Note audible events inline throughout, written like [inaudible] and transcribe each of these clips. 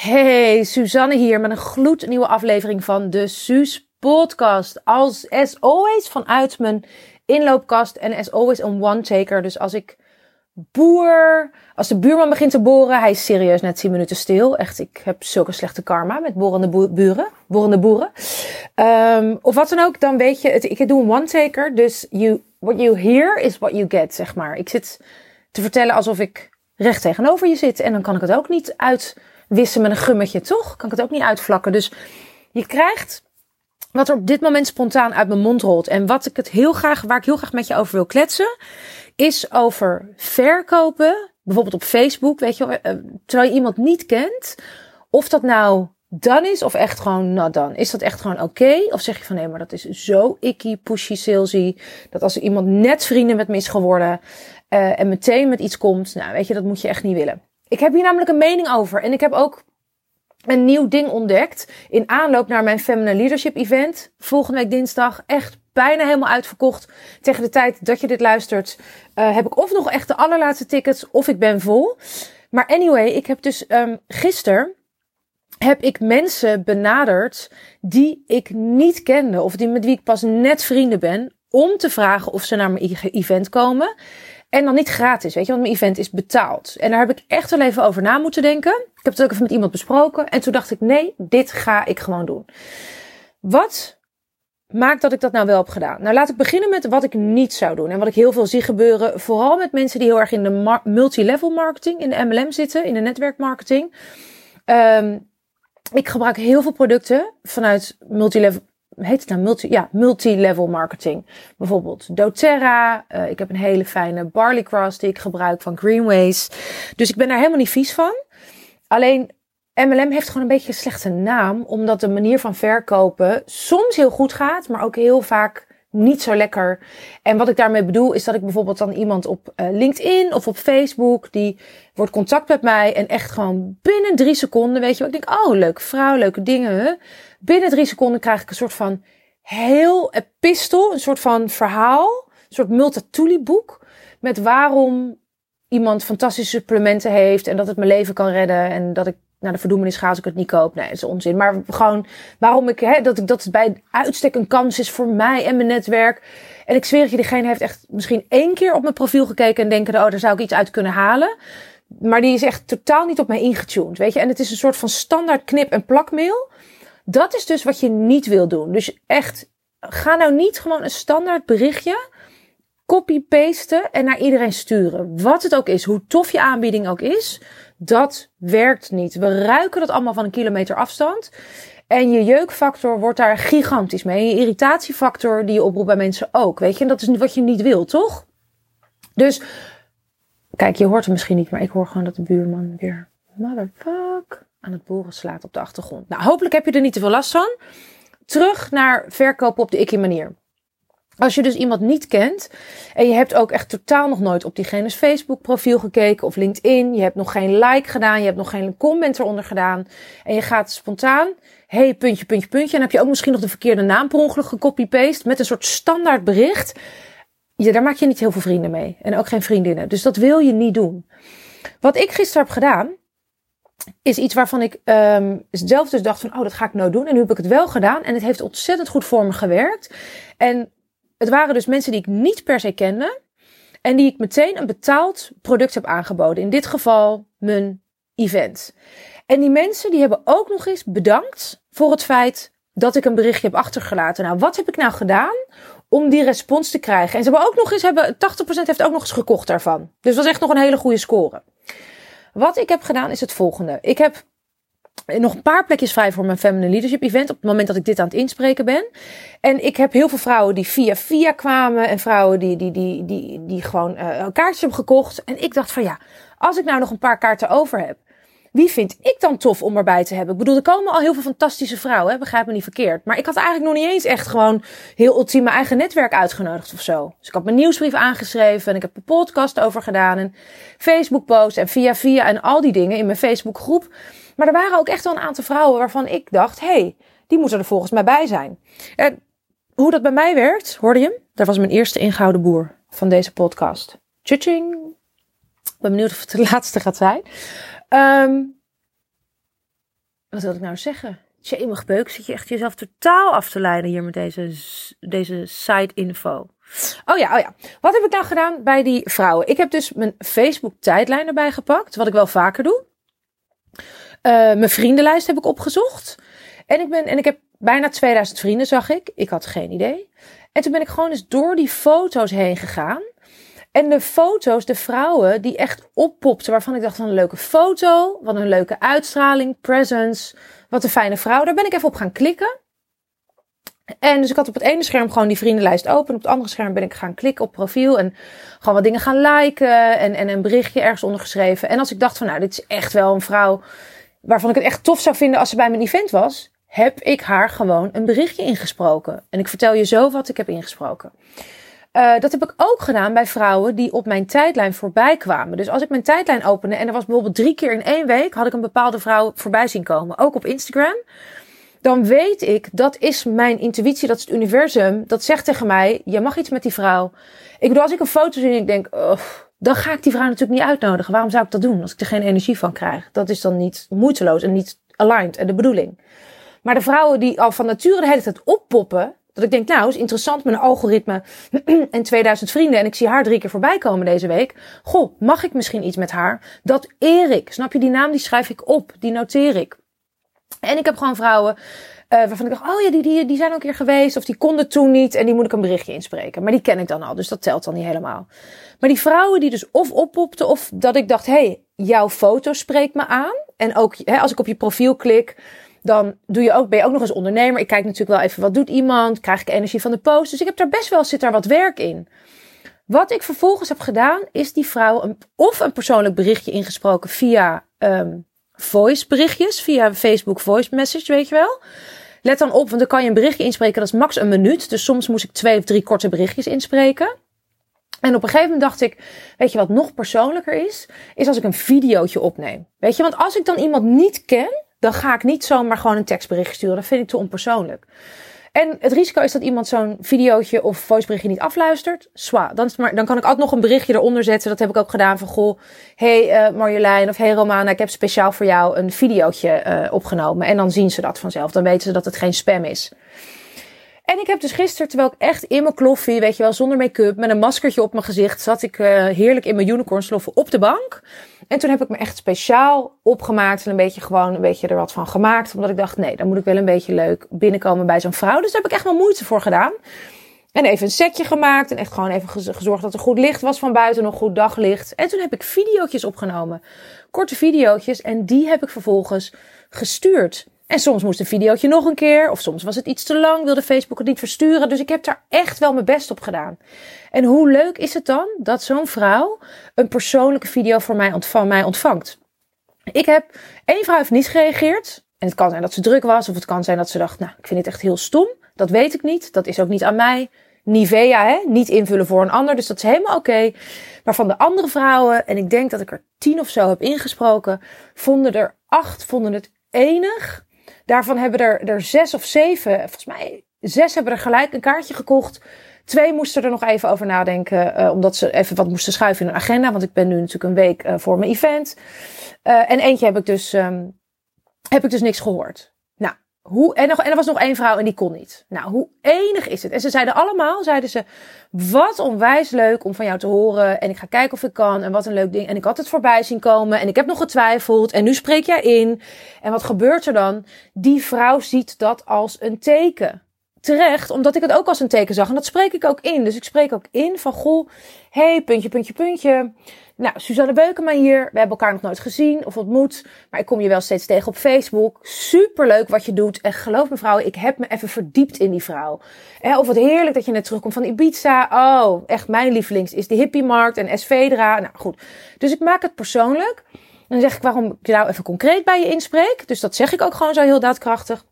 Hey, Suzanne hier met een gloednieuwe aflevering van de Suus podcast. Als as always vanuit mijn inloopkast en as always een one-taker. Dus als ik boer, als de buurman begint te boren, hij is serieus net 10 minuten stil. Echt, ik heb zulke slechte karma met borende buren, borende boeren. Um, of wat dan ook, dan weet je, het, ik doe een one-taker. Dus you, what you hear is what you get, zeg maar. Ik zit te vertellen alsof ik recht tegenover je zit. En dan kan ik het ook niet uitwissen met een gummetje, toch? Kan ik het ook niet uitvlakken. Dus je krijgt wat er op dit moment spontaan uit mijn mond rolt. En wat ik het heel graag, waar ik heel graag met je over wil kletsen, is over verkopen. Bijvoorbeeld op Facebook, weet je, eh, terwijl je iemand niet kent. Of dat nou dan is, of echt gewoon nou dan. Is dat echt gewoon oké? Of zeg je van nee, maar dat is zo icky, pushy, salesy. Dat als er iemand net vrienden met me is geworden uh, en meteen met iets komt, nou weet je, dat moet je echt niet willen. Ik heb hier namelijk een mening over. En ik heb ook een nieuw ding ontdekt in aanloop naar mijn Feminine Leadership Event. Volgende week dinsdag. Echt bijna helemaal uitverkocht. Tegen de tijd dat je dit luistert, uh, heb ik of nog echt de allerlaatste tickets of ik ben vol. Maar anyway, ik heb dus um, gisteren heb ik mensen benaderd die ik niet kende of die met wie ik pas net vrienden ben, om te vragen of ze naar mijn event komen. En dan niet gratis, weet je, want mijn event is betaald. En daar heb ik echt wel even over na moeten denken. Ik heb het ook even met iemand besproken. En toen dacht ik, nee, dit ga ik gewoon doen. Wat maakt dat ik dat nou wel heb gedaan? Nou, laat ik beginnen met wat ik niet zou doen. En wat ik heel veel zie gebeuren, vooral met mensen die heel erg in de multilevel marketing, in de MLM zitten, in de netwerkmarketing. Um, ik gebruik heel veel producten vanuit multilevel heet het nou multi, ja, multi-level marketing. Bijvoorbeeld doTERRA. Uh, ik heb een hele fijne barley cross die ik gebruik van Greenways. Dus ik ben daar helemaal niet vies van. Alleen MLM heeft gewoon een beetje een slechte naam, omdat de manier van verkopen soms heel goed gaat, maar ook heel vaak niet zo lekker. En wat ik daarmee bedoel is dat ik bijvoorbeeld dan iemand op uh, LinkedIn of op Facebook, die wordt contact met mij en echt gewoon binnen drie seconden, weet je wat, ik denk, oh leuk, vrouw, leuke dingen. Binnen drie seconden krijg ik een soort van heel epistel, een soort van verhaal, een soort multatuli boek met waarom iemand fantastische supplementen heeft en dat het mijn leven kan redden en dat ik naar de verdoemenis ga ik het niet koop. Nee, dat is onzin. Maar gewoon waarom ik, hè, dat ik dat het bij uitstek een kans is voor mij en mijn netwerk. En ik zweer je, diegene heeft echt misschien één keer op mijn profiel gekeken en denken, oh, daar zou ik iets uit kunnen halen. Maar die is echt totaal niet op mij ingetuned, weet je. En het is een soort van standaard knip- en plakmail. Dat is dus wat je niet wil doen. Dus echt, ga nou niet gewoon een standaard berichtje copy-pasten en naar iedereen sturen. Wat het ook is, hoe tof je aanbieding ook is, dat werkt niet. We ruiken dat allemaal van een kilometer afstand. En je jeukfactor wordt daar gigantisch mee. En je irritatiefactor die je oproept bij mensen ook. Weet je, en dat is wat je niet wil, toch? Dus, kijk, je hoort het misschien niet, maar ik hoor gewoon dat de buurman weer motherfuck aan het boren slaat op de achtergrond. Nou, hopelijk heb je er niet te veel last van. Terug naar verkopen op de ikke manier. Als je dus iemand niet kent en je hebt ook echt totaal nog nooit op diegene's Facebook profiel gekeken of LinkedIn, je hebt nog geen like gedaan, je hebt nog geen comment eronder gedaan en je gaat spontaan, hey, puntje, puntje, puntje, en heb je ook misschien nog de verkeerde naam per ongeluk gecopy-paste met een soort standaard bericht. Ja, daar maak je niet heel veel vrienden mee en ook geen vriendinnen. Dus dat wil je niet doen. Wat ik gisteren heb gedaan, is iets waarvan ik um, zelf dus dacht van, oh, dat ga ik nou doen. En nu heb ik het wel gedaan en het heeft ontzettend goed voor me gewerkt. En het waren dus mensen die ik niet per se kende. En die ik meteen een betaald product heb aangeboden. In dit geval mijn event. En die mensen die hebben ook nog eens bedankt voor het feit dat ik een berichtje heb achtergelaten. Nou, wat heb ik nou gedaan om die respons te krijgen? En ze hebben ook nog eens, hebben, 80% heeft ook nog eens gekocht daarvan. Dus dat was echt nog een hele goede score. Wat ik heb gedaan is het volgende. Ik heb nog een paar plekjes vrij voor mijn Feminine Leadership Event. Op het moment dat ik dit aan het inspreken ben. En ik heb heel veel vrouwen die via via kwamen. En vrouwen die, die, die, die, die gewoon uh, kaartjes hebben gekocht. En ik dacht van ja, als ik nou nog een paar kaarten over heb. Wie vind ik dan tof om erbij te hebben? Ik bedoel, er komen al heel veel fantastische vrouwen, hè? begrijp me niet verkeerd. Maar ik had eigenlijk nog niet eens echt gewoon heel ultiem mijn eigen netwerk uitgenodigd of zo. Dus ik had mijn nieuwsbrief aangeschreven en ik heb een podcast over gedaan. En Facebook posts en via via en al die dingen in mijn Facebook groep. Maar er waren ook echt wel een aantal vrouwen waarvan ik dacht, hey, die moeten er volgens mij bij zijn. En hoe dat bij mij werkt, hoorde je Dat was mijn eerste ingehouden boer van deze podcast. Tjutjing. Ik ben benieuwd of het de [laughs] laatste gaat zijn. Um, wat wil ik nou zeggen? Tjemig beuk, zit je echt jezelf totaal af te leiden hier met deze, deze side info. Oh ja, oh ja. Wat heb ik nou gedaan bij die vrouwen? Ik heb dus mijn Facebook tijdlijn erbij gepakt, wat ik wel vaker doe. Uh, mijn vriendenlijst heb ik opgezocht. En ik, ben, en ik heb bijna 2000 vrienden, zag ik. Ik had geen idee. En toen ben ik gewoon eens door die foto's heen gegaan. En de foto's, de vrouwen die echt oppopten, waarvan ik dacht van een leuke foto, wat een leuke uitstraling, presence, wat een fijne vrouw. Daar ben ik even op gaan klikken. En dus ik had op het ene scherm gewoon die vriendenlijst open. Op het andere scherm ben ik gaan klikken op profiel. En gewoon wat dingen gaan liken. En, en een berichtje ergens onder geschreven. En als ik dacht van nou, dit is echt wel een vrouw waarvan ik het echt tof zou vinden als ze bij mijn event was. Heb ik haar gewoon een berichtje ingesproken. En ik vertel je zo wat ik heb ingesproken. Uh, dat heb ik ook gedaan bij vrouwen die op mijn tijdlijn voorbij kwamen. Dus als ik mijn tijdlijn opende en er was bijvoorbeeld drie keer in één week, had ik een bepaalde vrouw voorbij zien komen. Ook op Instagram. Dan weet ik, dat is mijn intuïtie, dat is het universum. Dat zegt tegen mij, je mag iets met die vrouw. Ik bedoel, als ik een foto zie en ik denk, dan ga ik die vrouw natuurlijk niet uitnodigen. Waarom zou ik dat doen als ik er geen energie van krijg? Dat is dan niet moeiteloos en niet aligned en de bedoeling. Maar de vrouwen die al van nature de hele tijd oppoppen, dat ik denk, nou, is interessant een algoritme [clears throat] en 2000 vrienden. En ik zie haar drie keer voorbij komen deze week. Goh, mag ik misschien iets met haar? Dat Erik, snap je, die naam die schrijf ik op, die noteer ik. En ik heb gewoon vrouwen uh, waarvan ik dacht, oh ja, die, die, die zijn ook keer geweest. Of die konden toen niet en die moet ik een berichtje inspreken. Maar die ken ik dan al, dus dat telt dan niet helemaal. Maar die vrouwen die dus of oppopten of dat ik dacht, hey, jouw foto spreekt me aan. En ook hè, als ik op je profiel klik, dan doe je ook, ben je ook nog eens ondernemer. Ik kijk natuurlijk wel even wat doet iemand. Krijg ik energie van de post. Dus ik heb daar best wel, zit daar wat werk in. Wat ik vervolgens heb gedaan, is die vrouw een, of een persoonlijk berichtje ingesproken via um, voice berichtjes. Via Facebook voice message, weet je wel. Let dan op, want dan kan je een berichtje inspreken, dat is max een minuut. Dus soms moest ik twee of drie korte berichtjes inspreken. En op een gegeven moment dacht ik, weet je wat nog persoonlijker is? Is als ik een videootje opneem. Weet je, want als ik dan iemand niet ken, dan ga ik niet zomaar gewoon een tekstbericht sturen. Dat vind ik te onpersoonlijk. En het risico is dat iemand zo'n videootje of voiceberichtje niet afluistert. Zwa, dan, dan kan ik ook nog een berichtje eronder zetten. Dat heb ik ook gedaan van, goh, hey uh, Marjolein of hey Romana, ik heb speciaal voor jou een videootje uh, opgenomen. En dan zien ze dat vanzelf. Dan weten ze dat het geen spam is. En ik heb dus gisteren, terwijl ik echt in mijn kloffie, weet je wel, zonder make-up, met een maskertje op mijn gezicht, zat ik uh, heerlijk in mijn unicorn sloffen op de bank. En toen heb ik me echt speciaal opgemaakt en een beetje gewoon een beetje er wat van gemaakt. Omdat ik dacht, nee, dan moet ik wel een beetje leuk binnenkomen bij zo'n vrouw. Dus daar heb ik echt wel moeite voor gedaan. En even een setje gemaakt en echt gewoon even gezorgd dat er goed licht was van buiten, nog goed daglicht. En toen heb ik videootjes opgenomen. Korte videootjes en die heb ik vervolgens gestuurd. En soms moest een videootje nog een keer, of soms was het iets te lang, wilde Facebook het niet versturen. Dus ik heb daar echt wel mijn best op gedaan. En hoe leuk is het dan dat zo'n vrouw een persoonlijke video voor mij van mij ontvangt? Ik heb, één vrouw heeft niet gereageerd. En het kan zijn dat ze druk was, of het kan zijn dat ze dacht, nou, ik vind het echt heel stom. Dat weet ik niet. Dat is ook niet aan mij. Nivea, hè? niet invullen voor een ander. Dus dat is helemaal oké. Maar van de andere vrouwen, en ik denk dat ik er tien of zo heb ingesproken, vonden er acht vonden het enig Daarvan hebben er, er zes of zeven, volgens mij zes hebben er gelijk een kaartje gekocht. Twee moesten er nog even over nadenken, uh, omdat ze even wat moesten schuiven in hun agenda. Want ik ben nu natuurlijk een week uh, voor mijn event. Uh, en eentje heb ik dus, um, heb ik dus niks gehoord. Hoe, en, nog, en er was nog één vrouw en die kon niet. Nou, hoe enig is het? En ze zeiden allemaal, zeiden ze, wat onwijs leuk om van jou te horen. En ik ga kijken of ik kan. En wat een leuk ding. En ik had het voorbij zien komen. En ik heb nog getwijfeld. En nu spreek jij in. En wat gebeurt er dan? Die vrouw ziet dat als een teken. Terecht, omdat ik het ook als een teken zag. En dat spreek ik ook in. Dus ik spreek ook in van, goh, hey, puntje, puntje, puntje. Nou, Suzanne Beukema hier. We hebben elkaar nog nooit gezien of ontmoet. Maar ik kom je wel steeds tegen op Facebook. Superleuk wat je doet. En geloof me vrouw, ik heb me even verdiept in die vrouw. of wat heerlijk dat je net terugkomt van Ibiza. Oh, echt mijn lievelings is de hippiemarkt en Esvedra. Nou goed. Dus ik maak het persoonlijk. Dan zeg ik waarom ik nou even concreet bij je inspreek. Dus dat zeg ik ook gewoon zo heel daadkrachtig.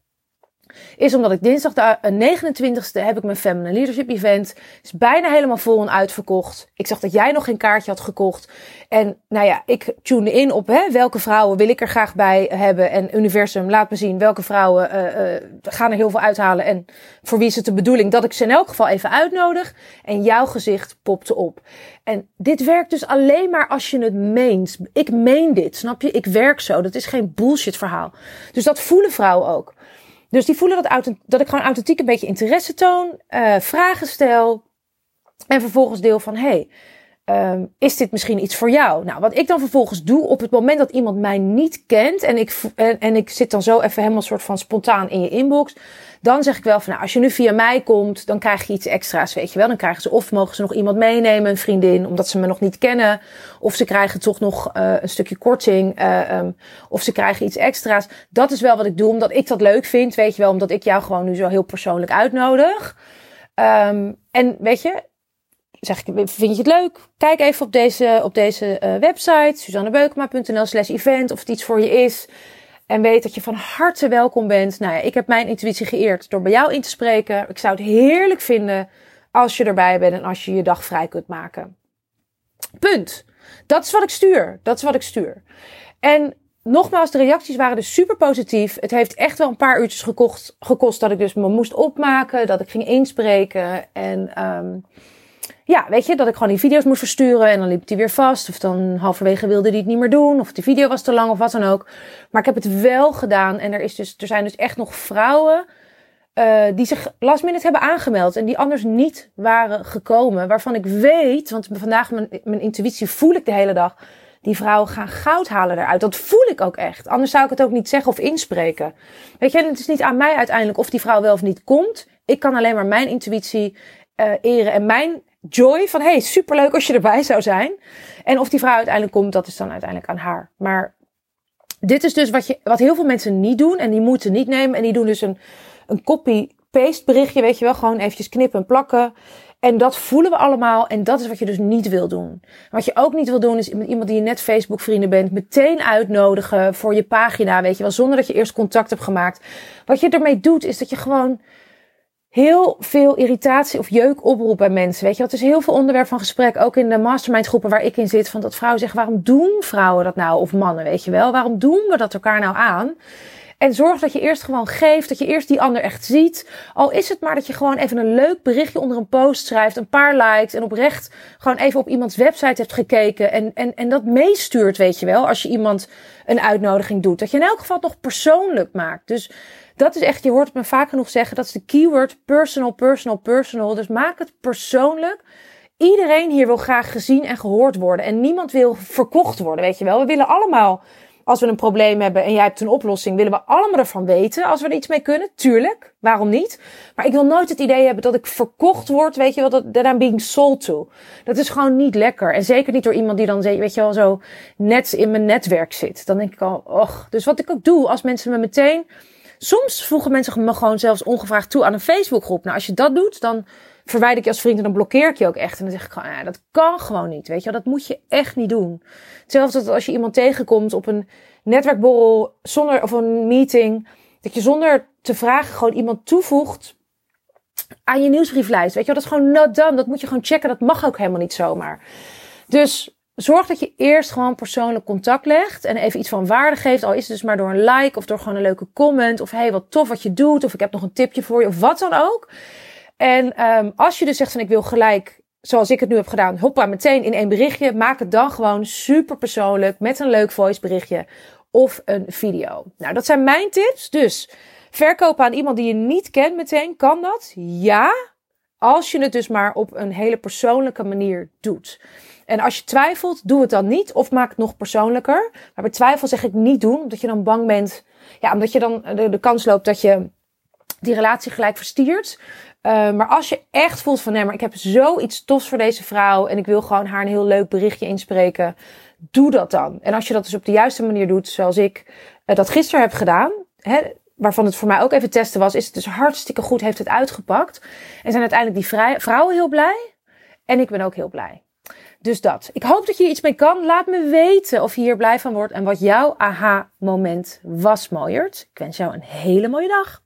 Is omdat ik dinsdag de 29ste heb ik mijn Feminine Leadership Event. Is bijna helemaal vol en uitverkocht. Ik zag dat jij nog geen kaartje had gekocht. En nou ja, ik tune in op hè, welke vrouwen wil ik er graag bij hebben. En Universum laat me zien welke vrouwen uh, uh, gaan er heel veel uithalen. En voor wie is het de bedoeling dat ik ze in elk geval even uitnodig. En jouw gezicht popte op. En dit werkt dus alleen maar als je het meent. Ik meen dit, snap je? Ik werk zo. Dat is geen bullshit verhaal. Dus dat voelen vrouwen ook. Dus die voelen dat, dat ik gewoon authentiek een beetje interesse toon, uh, vragen stel. En vervolgens deel van, hey, um, is dit misschien iets voor jou? Nou, wat ik dan vervolgens doe op het moment dat iemand mij niet kent en ik, en, en ik zit dan zo even helemaal soort van spontaan in je inbox, dan zeg ik wel van, nou, als je nu via mij komt, dan krijg je iets extra's, weet je wel. Dan krijgen ze of mogen ze nog iemand meenemen, een vriendin, omdat ze me nog niet kennen. Of ze krijgen toch nog uh, een stukje korting. Uh, of ze krijgen iets extra's. Dat is wel wat ik doe, omdat ik dat leuk vind, weet je wel. Omdat ik jou gewoon nu zo heel persoonlijk uitnodig. Um, en weet je, zeg ik, vind je het leuk? Kijk even op deze, op deze uh, website, suzannebeukema.nl slash event, of het iets voor je is. En weet dat je van harte welkom bent. Nou ja, ik heb mijn intuïtie geëerd door bij jou in te spreken. Ik zou het heerlijk vinden als je erbij bent en als je je dag vrij kunt maken. Punt. Dat is wat ik stuur. Dat is wat ik stuur. En nogmaals, de reacties waren dus super positief. Het heeft echt wel een paar uurtjes gekocht, gekost dat ik dus me moest opmaken, dat ik ging inspreken. En um, ja, weet je, dat ik gewoon die video's moest versturen en dan liep die weer vast. Of dan halverwege wilde die het niet meer doen. Of die video was te lang of wat dan ook. Maar ik heb het wel gedaan. En er, is dus, er zijn dus echt nog vrouwen uh, die zich last minute hebben aangemeld. En die anders niet waren gekomen. Waarvan ik weet, want vandaag mijn, mijn intuïtie voel ik de hele dag. Die vrouwen gaan goud halen eruit. Dat voel ik ook echt. Anders zou ik het ook niet zeggen of inspreken. Weet je, het is niet aan mij uiteindelijk of die vrouw wel of niet komt. Ik kan alleen maar mijn intuïtie uh, eren. En mijn joy van hey, superleuk als je erbij zou zijn. En of die vrouw uiteindelijk komt, dat is dan uiteindelijk aan haar. Maar dit is dus wat, je, wat heel veel mensen niet doen en die moeten niet nemen. En die doen dus een, een copy-paste berichtje, weet je wel. Gewoon eventjes knippen en plakken. En dat voelen we allemaal. En dat is wat je dus niet wil doen. Wat je ook niet wil doen, is iemand die je net Facebook vrienden bent, meteen uitnodigen voor je pagina, weet je wel. Zonder dat je eerst contact hebt gemaakt. Wat je ermee doet, is dat je gewoon heel veel irritatie of jeuk oproept bij mensen. Weet je, dat is heel veel onderwerp van gesprek, ook in de mastermind groepen waar ik in zit, van dat vrouwen zeggen, waarom doen vrouwen dat nou? Of mannen, weet je wel? Waarom doen we dat elkaar nou aan? En zorg dat je eerst gewoon geeft, dat je eerst die ander echt ziet. Al is het maar dat je gewoon even een leuk berichtje onder een post schrijft, een paar likes en oprecht gewoon even op iemands website hebt gekeken en, en, en dat meestuurt, weet je wel, als je iemand een uitnodiging doet. Dat je in elk geval nog persoonlijk maakt. Dus dat is echt, je hoort het me vaak genoeg zeggen, dat is de keyword personal, personal, personal. Dus maak het persoonlijk. Iedereen hier wil graag gezien en gehoord worden. En niemand wil verkocht worden, weet je wel. We willen allemaal, als we een probleem hebben en jij hebt een oplossing, willen we allemaal ervan weten als we er iets mee kunnen. Tuurlijk, waarom niet? Maar ik wil nooit het idee hebben dat ik verkocht word, weet je wel, dat that I'm being sold to. Dat is gewoon niet lekker. En zeker niet door iemand die dan, weet je wel, zo net in mijn netwerk zit. Dan denk ik al, och. Dus wat ik ook doe, als mensen me meteen Soms voegen mensen me gewoon zelfs ongevraagd toe aan een Facebookgroep. Nou, als je dat doet, dan verwijder ik je als vriend en dan blokkeer ik je ook echt. En dan zeg ik gewoon, ja, dat kan gewoon niet. Weet je, dat moet je echt niet doen. Hetzelfde als je iemand tegenkomt op een netwerkborrel zonder, of een meeting. Dat je zonder te vragen gewoon iemand toevoegt aan je nieuwsbrieflijst. Weet je, dat is gewoon not done. Dat moet je gewoon checken. Dat mag ook helemaal niet zomaar. Dus zorg dat je eerst gewoon persoonlijk contact legt en even iets van waarde geeft. Al is het dus maar door een like of door gewoon een leuke comment. Of hey, wat tof wat je doet. Of ik heb nog een tipje voor je. Of wat dan ook. En um, als je dus zegt van ik wil gelijk, zoals ik het nu heb gedaan, hoppa, meteen in één berichtje. Maak het dan gewoon super persoonlijk met een leuk voice berichtje of een video. Nou, dat zijn mijn tips. Dus verkopen aan iemand die je niet kent meteen, kan dat? Ja, als je het dus maar op een hele persoonlijke manier doet. En als je twijfelt, doe het dan niet of maak het nog persoonlijker. Maar bij twijfel zeg ik niet doen, omdat je dan bang bent. Ja, omdat je dan de, kans loopt dat je die relatie gelijk verstiert. Uh, maar als je echt voelt van nee, maar ik heb zoiets tofs voor deze vrouw en ik wil gewoon haar een heel leuk berichtje inspreken, doe dat dan. En als je dat dus op de juiste manier doet, zoals ik uh, dat gisteren heb gedaan, hè, waarvan het voor mij ook even testen was, is het dus hartstikke goed, heeft het uitgepakt. En zijn uiteindelijk die vrouwen heel blij en ik ben ook heel blij. Dus dat. Ik hoop dat je iets mee kan. Laat me weten of je hier blij van wordt en wat jouw aha-moment was, mooiert. Ik wens jou een hele mooie dag.